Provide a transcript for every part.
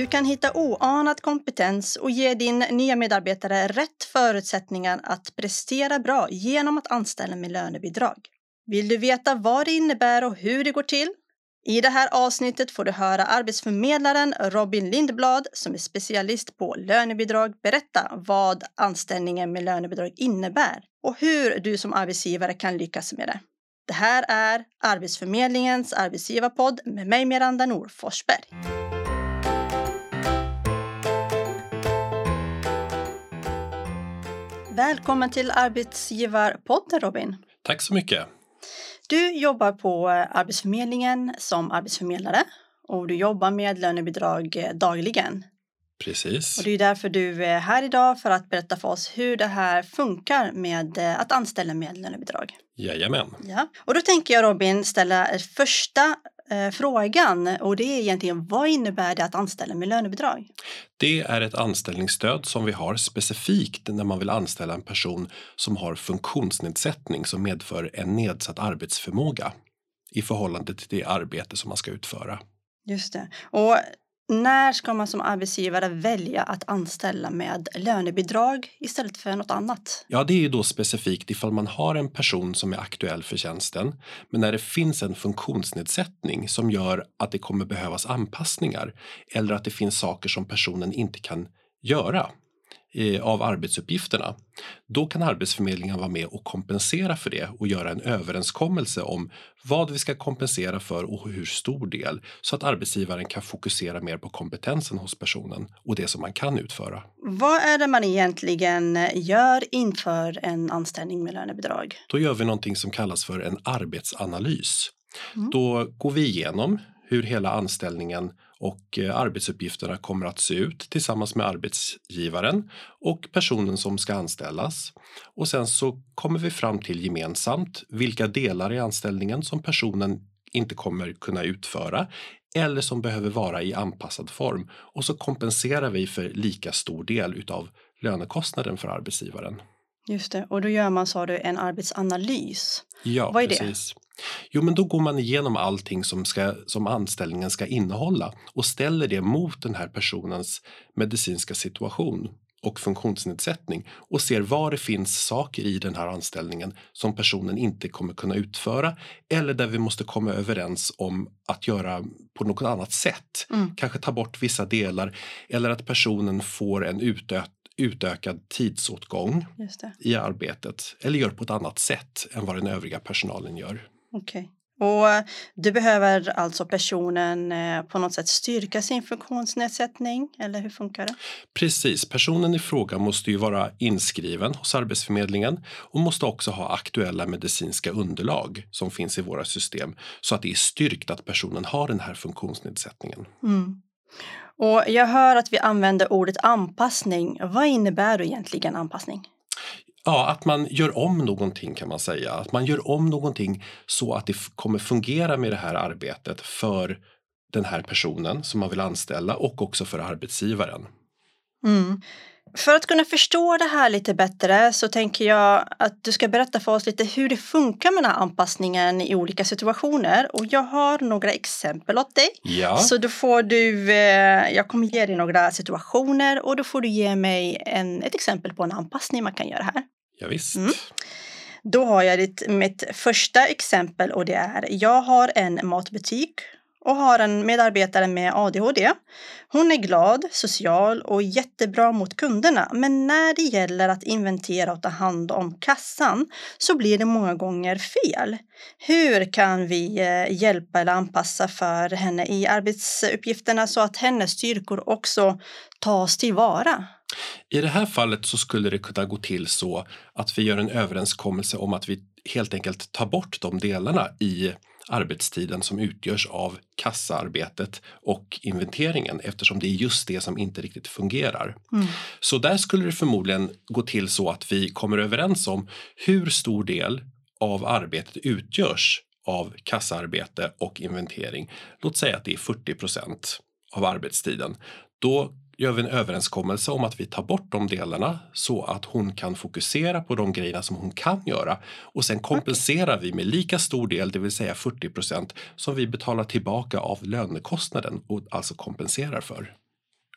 Du kan hitta oanad kompetens och ge din nya medarbetare rätt förutsättningar att prestera bra genom att anställa med lönebidrag. Vill du veta vad det innebär och hur det går till? I det här avsnittet får du höra arbetsförmedlaren Robin Lindblad som är specialist på lönebidrag berätta vad anställningen med lönebidrag innebär och hur du som arbetsgivare kan lyckas med det. Det här är Arbetsförmedlingens arbetsgivarpodd med mig Miranda Nor Forsberg. Välkommen till Arbetsgivarpodden Robin. Tack så mycket. Du jobbar på Arbetsförmedlingen som arbetsförmedlare och du jobbar med lönebidrag dagligen. Precis. Och det är därför du är här idag för att berätta för oss hur det här funkar med att anställa med lönebidrag. Jajamän. Ja. Och då tänker jag Robin ställa första eh, frågan och det är egentligen vad innebär det att anställa med lönebidrag? Det är ett anställningsstöd som vi har specifikt när man vill anställa en person som har funktionsnedsättning som medför en nedsatt arbetsförmåga i förhållande till det arbete som man ska utföra. Just det. Och när ska man som arbetsgivare välja att anställa med lönebidrag istället för något annat? Ja, det är ju då specifikt ifall man har en person som är aktuell för tjänsten, men när det finns en funktionsnedsättning som gör att det kommer behövas anpassningar eller att det finns saker som personen inte kan göra av arbetsuppgifterna. Då kan Arbetsförmedlingen vara med och kompensera för det och göra en överenskommelse om vad vi ska kompensera för och hur stor del så att arbetsgivaren kan fokusera mer på kompetensen hos personen och det som man kan utföra. Vad är det man egentligen gör inför en anställning med lönebidrag? Då gör vi någonting som kallas för en arbetsanalys. Mm. Då går vi igenom hur hela anställningen och eh, arbetsuppgifterna kommer att se ut tillsammans med arbetsgivaren och personen som ska anställas. Och sen så kommer vi fram till gemensamt vilka delar i anställningen som personen inte kommer kunna utföra eller som behöver vara i anpassad form och så kompenserar vi för lika stor del utav lönekostnaden för arbetsgivaren. Just det, och då gör man, sa du, en arbetsanalys. Ja, Vad är precis. Det? Jo, men då går man igenom allting som, ska, som anställningen ska innehålla och ställer det mot den här personens medicinska situation och funktionsnedsättning och ser var det finns saker i den här anställningen som personen inte kommer kunna utföra eller där vi måste komma överens om att göra på något annat sätt. Mm. Kanske ta bort vissa delar eller att personen får en utökad tidsåtgång i arbetet eller gör på ett annat sätt än vad den övriga personalen gör. Okej. Okay. Och du behöver alltså personen eh, på något sätt styrka sin funktionsnedsättning eller hur funkar det? Precis, personen i fråga måste ju vara inskriven hos Arbetsförmedlingen och måste också ha aktuella medicinska underlag som finns i våra system så att det är styrkt att personen har den här funktionsnedsättningen. Mm. Och jag hör att vi använder ordet anpassning. Vad innebär då egentligen anpassning? Ja, att man gör om någonting kan man säga. Att man gör om någonting så att det kommer fungera med det här arbetet för den här personen som man vill anställa och också för arbetsgivaren. Mm. För att kunna förstå det här lite bättre så tänker jag att du ska berätta för oss lite hur det funkar med den här anpassningen i olika situationer. Och jag har några exempel åt dig. Ja. Så då får du, eh, jag kommer ge dig några situationer och då får du ge mig en, ett exempel på en anpassning man kan göra här. Ja, visst. Mm. Då har jag ditt, mitt första exempel och det är jag har en matbutik och har en medarbetare med ADHD. Hon är glad, social och jättebra mot kunderna, men när det gäller att inventera och ta hand om kassan så blir det många gånger fel. Hur kan vi eh, hjälpa eller anpassa för henne i arbetsuppgifterna så att hennes styrkor också tas tillvara? I det här fallet så skulle det kunna gå till så att vi gör en överenskommelse om att vi helt enkelt tar bort de delarna i arbetstiden som utgörs av kassaarbetet och inventeringen eftersom det är just det som inte riktigt fungerar. Mm. Så där skulle det förmodligen gå till så att vi kommer överens om hur stor del av arbetet utgörs av kassaarbete och inventering. Låt säga att det är 40% av arbetstiden. Då gör vi en överenskommelse om att vi tar bort de delarna så att hon kan fokusera på de grejerna som hon kan göra och sen kompenserar okay. vi med lika stor del, det vill säga 40 procent som vi betalar tillbaka av lönekostnaden och alltså kompenserar för.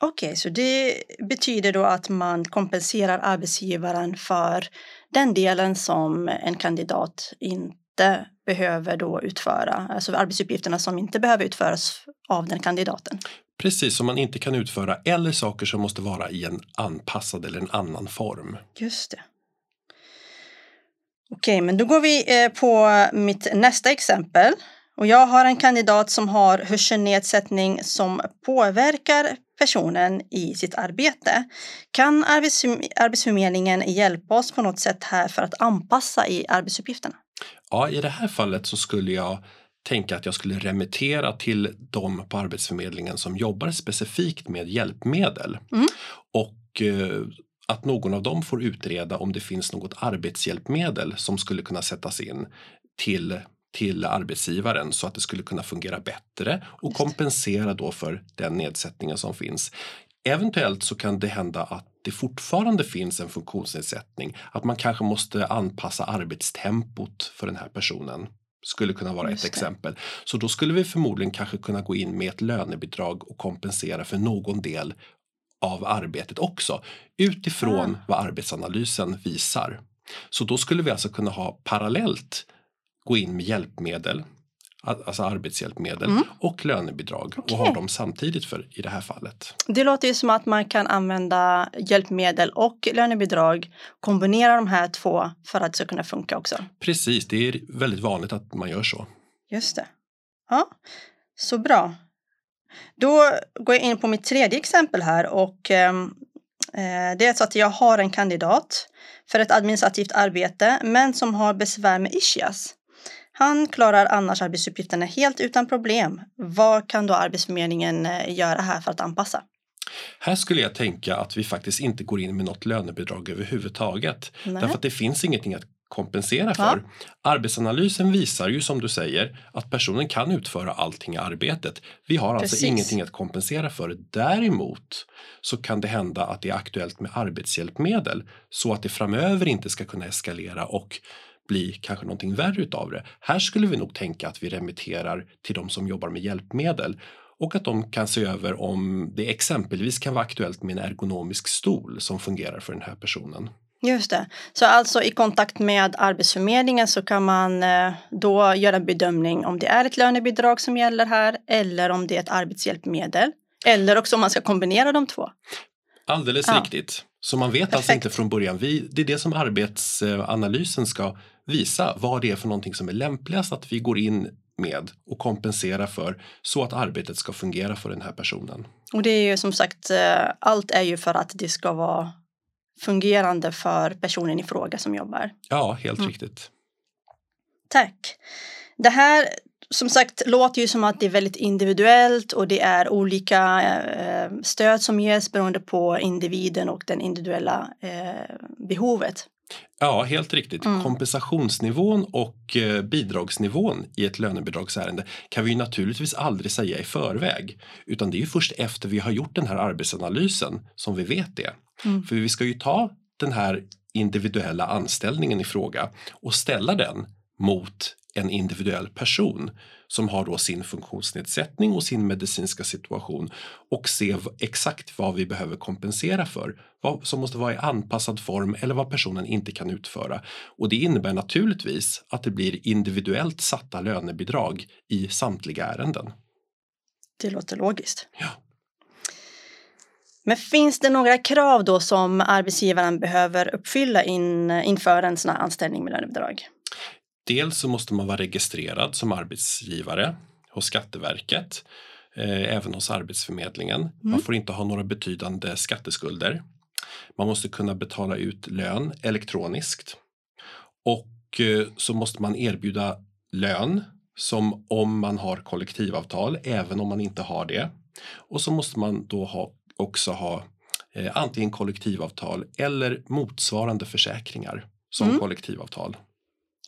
Okej, så det betyder då att man kompenserar arbetsgivaren för den delen som en kandidat inte behöver då utföra, alltså arbetsuppgifterna som inte behöver utföras av den kandidaten. Precis som man inte kan utföra eller saker som måste vara i en anpassad eller en annan form. Just det. Okej, men då går vi eh, på mitt nästa exempel. Och jag har en kandidat som har hörselnedsättning som påverkar personen i sitt arbete. Kan Arbetsförmedlingen hjälpa oss på något sätt här för att anpassa i arbetsuppgifterna? Ja, i det här fallet så skulle jag tänka att jag skulle remittera till de på Arbetsförmedlingen som jobbar specifikt med hjälpmedel. Mm. Och eh, att någon av dem får utreda om det finns något arbetshjälpmedel som skulle kunna sättas in till till arbetsgivaren så att det skulle kunna fungera bättre och kompensera då för den nedsättningen som finns. Eventuellt så kan det hända att det fortfarande finns en funktionsnedsättning, att man kanske måste anpassa arbetstempot för den här personen skulle kunna vara ett exempel. Så då skulle vi förmodligen kanske kunna gå in med ett lönebidrag och kompensera för någon del av arbetet också utifrån ah. vad arbetsanalysen visar. Så då skulle vi alltså kunna ha parallellt gå in med hjälpmedel, alltså arbetshjälpmedel mm. och lönebidrag okay. och ha dem samtidigt för i det här fallet. Det låter ju som att man kan använda hjälpmedel och lönebidrag, kombinera de här två för att det ska kunna funka också. Precis, det är väldigt vanligt att man gör så. Just det. Ja, så bra. Då går jag in på mitt tredje exempel här och ehm, eh, det är så att jag har en kandidat för ett administrativt arbete men som har besvär med ischias. Han klarar annars arbetsuppgifterna helt utan problem. Vad kan då Arbetsförmedlingen eh, göra här för att anpassa? Här skulle jag tänka att vi faktiskt inte går in med något lönebidrag överhuvudtaget. Nej. Därför att det finns ingenting att kompensera för. Ja. Arbetsanalysen visar ju som du säger att personen kan utföra allting i arbetet. Vi har alltså Precis. ingenting att kompensera för. Däremot så kan det hända att det är aktuellt med arbetshjälpmedel så att det framöver inte ska kunna eskalera och bli kanske någonting värre utav det. Här skulle vi nog tänka att vi remitterar till de som jobbar med hjälpmedel och att de kan se över om det exempelvis kan vara aktuellt med en ergonomisk stol som fungerar för den här personen. Just det. Så alltså i kontakt med Arbetsförmedlingen så kan man eh, då göra en bedömning om det är ett lönebidrag som gäller här eller om det är ett arbetshjälpmedel. Eller också om man ska kombinera de två. Alldeles ja. riktigt. Så man vet Perfekt. alltså inte från början. Vi, det är det som arbetsanalysen ska visa. Vad det är för någonting som är lämpligast att vi går in med och kompensera för så att arbetet ska fungera för den här personen. Och det är ju som sagt, eh, allt är ju för att det ska vara fungerande för personen i fråga som jobbar. Ja, helt mm. riktigt. Tack. Det här som sagt låter ju som att det är väldigt individuellt och det är olika eh, stöd som ges beroende på individen och den individuella eh, behovet. Ja, helt riktigt. Mm. Kompensationsnivån och eh, bidragsnivån i ett lönebidragsärende kan vi naturligtvis aldrig säga i förväg, utan det är först efter vi har gjort den här arbetsanalysen som vi vet det. Mm. För vi ska ju ta den här individuella anställningen i fråga och ställa den mot en individuell person som har då sin funktionsnedsättning och sin medicinska situation och se exakt vad vi behöver kompensera för, vad som måste vara i anpassad form eller vad personen inte kan utföra. Och det innebär naturligtvis att det blir individuellt satta lönebidrag i samtliga ärenden. Det låter logiskt. Ja. Men finns det några krav då som arbetsgivaren behöver uppfylla in, inför en sån här anställning med lönebidrag? Dels så måste man vara registrerad som arbetsgivare hos Skatteverket, eh, även hos Arbetsförmedlingen. Mm. Man får inte ha några betydande skatteskulder. Man måste kunna betala ut lön elektroniskt och eh, så måste man erbjuda lön som om man har kollektivavtal, även om man inte har det. Och så måste man då ha, också ha eh, antingen kollektivavtal eller motsvarande försäkringar som mm. kollektivavtal.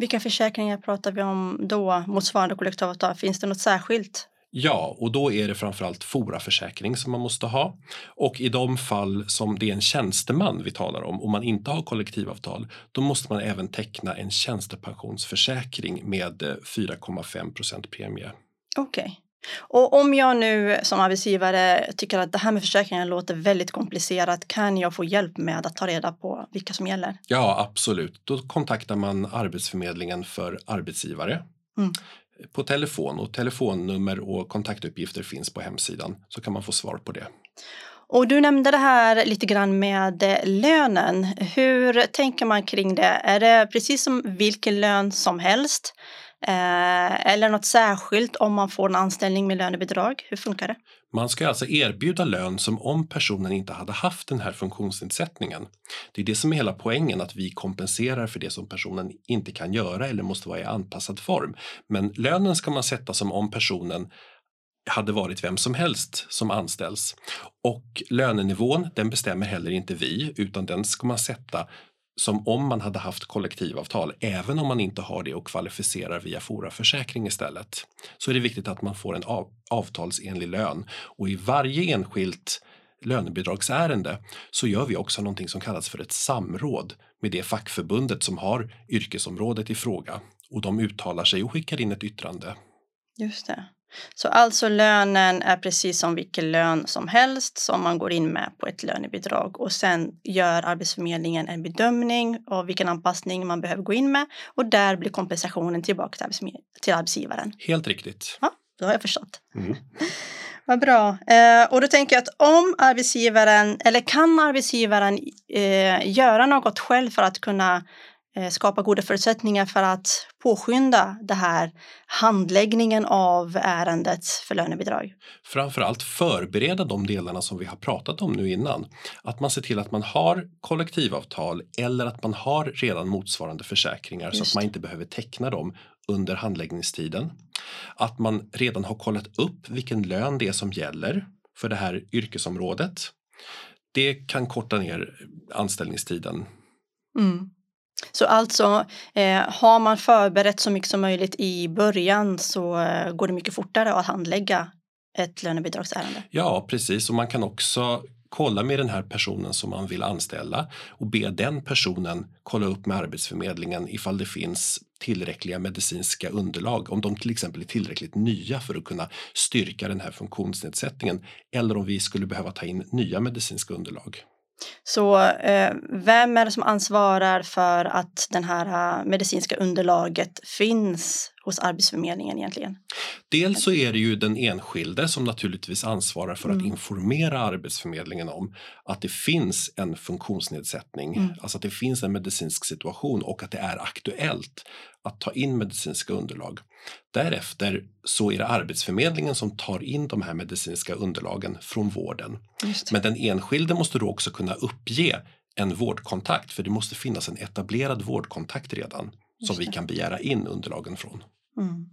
Vilka försäkringar pratar vi om då, motsvarande kollektivavtal? Finns det något särskilt? Ja, och då är det framförallt foraförsäkring som man måste ha. Och i de fall som det är en tjänsteman vi talar om och man inte har kollektivavtal, då måste man även teckna en tjänstepensionsförsäkring med 4,5 eh, premie. Okej. Okay. Och om jag nu som arbetsgivare tycker att det här med försäkringen låter väldigt komplicerat, kan jag få hjälp med att ta reda på vilka som gäller? Ja, absolut. Då kontaktar man Arbetsförmedlingen för arbetsgivare mm. på telefon och telefonnummer och kontaktuppgifter finns på hemsidan så kan man få svar på det. Och du nämnde det här lite grann med lönen. Hur tänker man kring det? Är det precis som vilken lön som helst? Eh, eller något särskilt om man får en anställning med lönebidrag? Hur funkar det? Man ska alltså erbjuda lön som om personen inte hade haft den här funktionsnedsättningen. Det är det som är hela poängen, att vi kompenserar för det som personen inte kan göra eller måste vara i anpassad form. Men lönen ska man sätta som om personen hade varit vem som helst som anställs. Och lönenivån, den bestämmer heller inte vi, utan den ska man sätta som om man hade haft kollektivavtal, även om man inte har det och kvalificerar via Foraförsäkring istället. Så är det viktigt att man får en av, avtalsenlig lön och i varje enskilt lönebidragsärende så gör vi också någonting som kallas för ett samråd med det fackförbundet som har yrkesområdet i fråga och de uttalar sig och skickar in ett yttrande. Just det. Så alltså lönen är precis som vilken lön som helst som man går in med på ett lönebidrag och sen gör Arbetsförmedlingen en bedömning av vilken anpassning man behöver gå in med och där blir kompensationen tillbaka till, arbetsgivaren. Helt riktigt. Ja, då har jag förstått. Mm. Vad bra. Eh, och då tänker jag att om arbetsgivaren, eller kan arbetsgivaren eh, göra något själv för att kunna skapa goda förutsättningar för att påskynda det här handläggningen av ärendet för lönebidrag. Framförallt förbereda de delarna som vi har pratat om nu innan. Att man ser till att man har kollektivavtal eller att man har redan motsvarande försäkringar Just. så att man inte behöver teckna dem under handläggningstiden. Att man redan har kollat upp vilken lön det är som gäller för det här yrkesområdet. Det kan korta ner anställningstiden. Mm. Så alltså, eh, har man förberett så mycket som möjligt i början så eh, går det mycket fortare att handlägga ett lönebidragsärende. Ja, precis. Och man kan också kolla med den här personen som man vill anställa och be den personen kolla upp med Arbetsförmedlingen ifall det finns tillräckliga medicinska underlag, om de till exempel är tillräckligt nya för att kunna styrka den här funktionsnedsättningen eller om vi skulle behöva ta in nya medicinska underlag. Så eh, vem är det som ansvarar för att det här eh, medicinska underlaget finns? Hos Arbetsförmedlingen egentligen? Dels så är det ju den enskilde som naturligtvis ansvarar för mm. att informera Arbetsförmedlingen om att det finns en funktionsnedsättning, mm. alltså att det finns en medicinsk situation och att det är aktuellt att ta in medicinska underlag. Därefter så är det Arbetsförmedlingen som tar in de här medicinska underlagen från vården. Men den enskilde måste då också kunna uppge en vårdkontakt för det måste finnas en etablerad vårdkontakt redan som vi kan begära in underlagen från. Mm.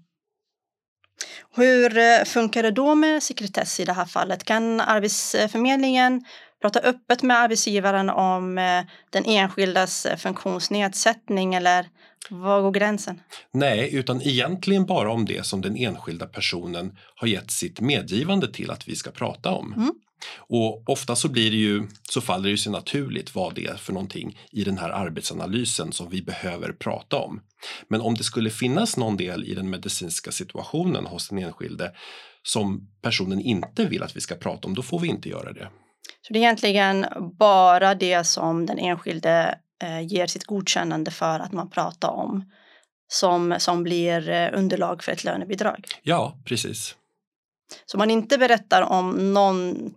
Hur eh, funkar det då med sekretess i det här fallet? Kan Arbetsförmedlingen prata öppet med arbetsgivaren om eh, den enskildas eh, funktionsnedsättning eller var går gränsen? Nej, utan egentligen bara om det som den enskilda personen har gett sitt medgivande till att vi ska prata om. Mm. Och ofta så blir det ju, så faller det sig naturligt vad det är för någonting i den här arbetsanalysen som vi behöver prata om. Men om det skulle finnas någon del i den medicinska situationen hos den enskilde som personen inte vill att vi ska prata om, då får vi inte göra det. Så det är egentligen bara det som den enskilde eh, ger sitt godkännande för att man pratar om som, som blir eh, underlag för ett lönebidrag? Ja, precis. Så man inte berättar om någon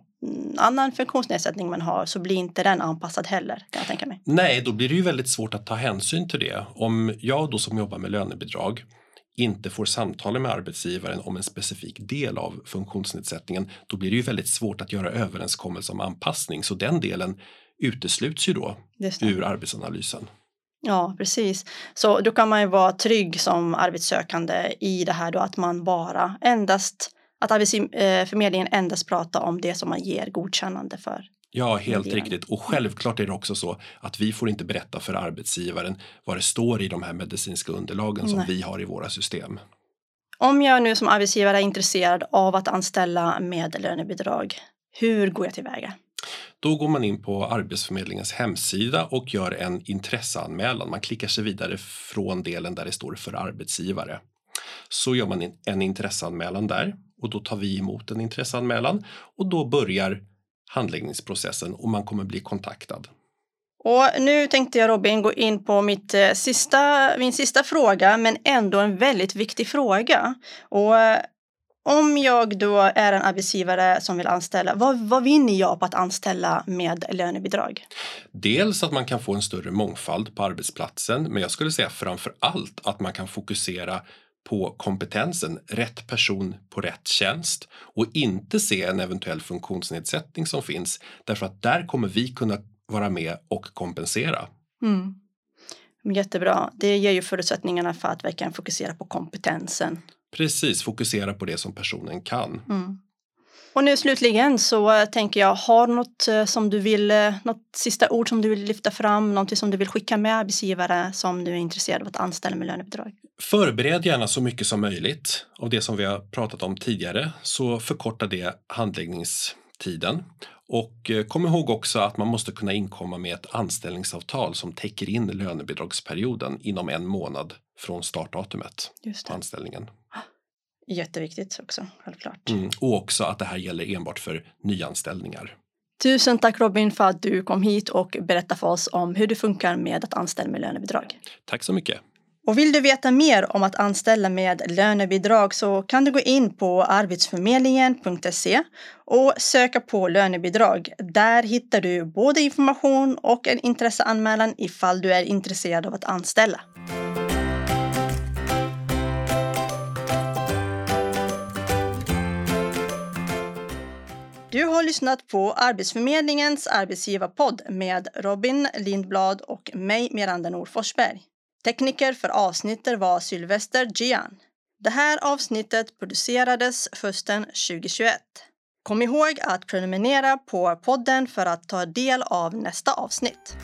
annan funktionsnedsättning man har så blir inte den anpassad heller kan jag tänka mig. Nej, då blir det ju väldigt svårt att ta hänsyn till det. Om jag då som jobbar med lönebidrag inte får samtala med arbetsgivaren om en specifik del av funktionsnedsättningen, då blir det ju väldigt svårt att göra överenskommelse om anpassning. Så den delen utesluts ju då ur arbetsanalysen. Ja, precis. Så då kan man ju vara trygg som arbetssökande i det här då att man bara endast att Arbetsförmedlingen endast pratar om det som man ger godkännande för. Ja, helt riktigt. Och självklart är det också så att vi får inte berätta för arbetsgivaren vad det står i de här medicinska underlagen som Nej. vi har i våra system. Om jag nu som arbetsgivare är intresserad av att anställa med lönebidrag, hur går jag tillväga? Då går man in på Arbetsförmedlingens hemsida och gör en intresseanmälan. Man klickar sig vidare från delen där det står för arbetsgivare. Så gör man en intresseanmälan där och då tar vi emot en intresseanmälan och då börjar handläggningsprocessen och man kommer bli kontaktad. Och nu tänkte jag Robin gå in på mitt eh, sista, min sista fråga, men ändå en väldigt viktig fråga. Och eh, om jag då är en arbetsgivare som vill anställa, vad, vad vinner jag på att anställa med lönebidrag? Dels att man kan få en större mångfald på arbetsplatsen, men jag skulle säga framför allt att man kan fokusera på kompetensen, rätt person på rätt tjänst och inte se en eventuell funktionsnedsättning som finns därför att där kommer vi kunna vara med och kompensera. Mm. Jättebra. Det ger ju förutsättningarna för att verkligen fokusera på kompetensen. Precis, fokusera på det som personen kan. Mm. Och nu slutligen så tänker jag, har något eh, som du vill, eh, något sista ord som du vill lyfta fram, någonting som du vill skicka med arbetsgivare som du är intresserad av att anställa med lönebidrag? Förbered gärna så mycket som möjligt av det som vi har pratat om tidigare så förkortar det handläggningstiden. Och eh, kom ihåg också att man måste kunna inkomma med ett anställningsavtal som täcker in lönebidragsperioden inom en månad från startdatumet på anställningen. Jätteviktigt också, självklart. Mm, och också att det här gäller enbart för nyanställningar. Tusen tack Robin för att du kom hit och berättade för oss om hur det funkar med att anställa med lönebidrag. Tack så mycket. Och vill du veta mer om att anställa med lönebidrag så kan du gå in på arbetsförmedlingen.se och söka på lönebidrag. Där hittar du både information och en intresseanmälan ifall du är intresserad av att anställa. Du har lyssnat på Arbetsförmedlingens arbetsgivarpodd med Robin Lindblad och mig, Miranda Nordforsberg. Tekniker för avsnittet var Sylvester Gian. Det här avsnittet producerades hösten 2021. Kom ihåg att prenumerera på podden för att ta del av nästa avsnitt.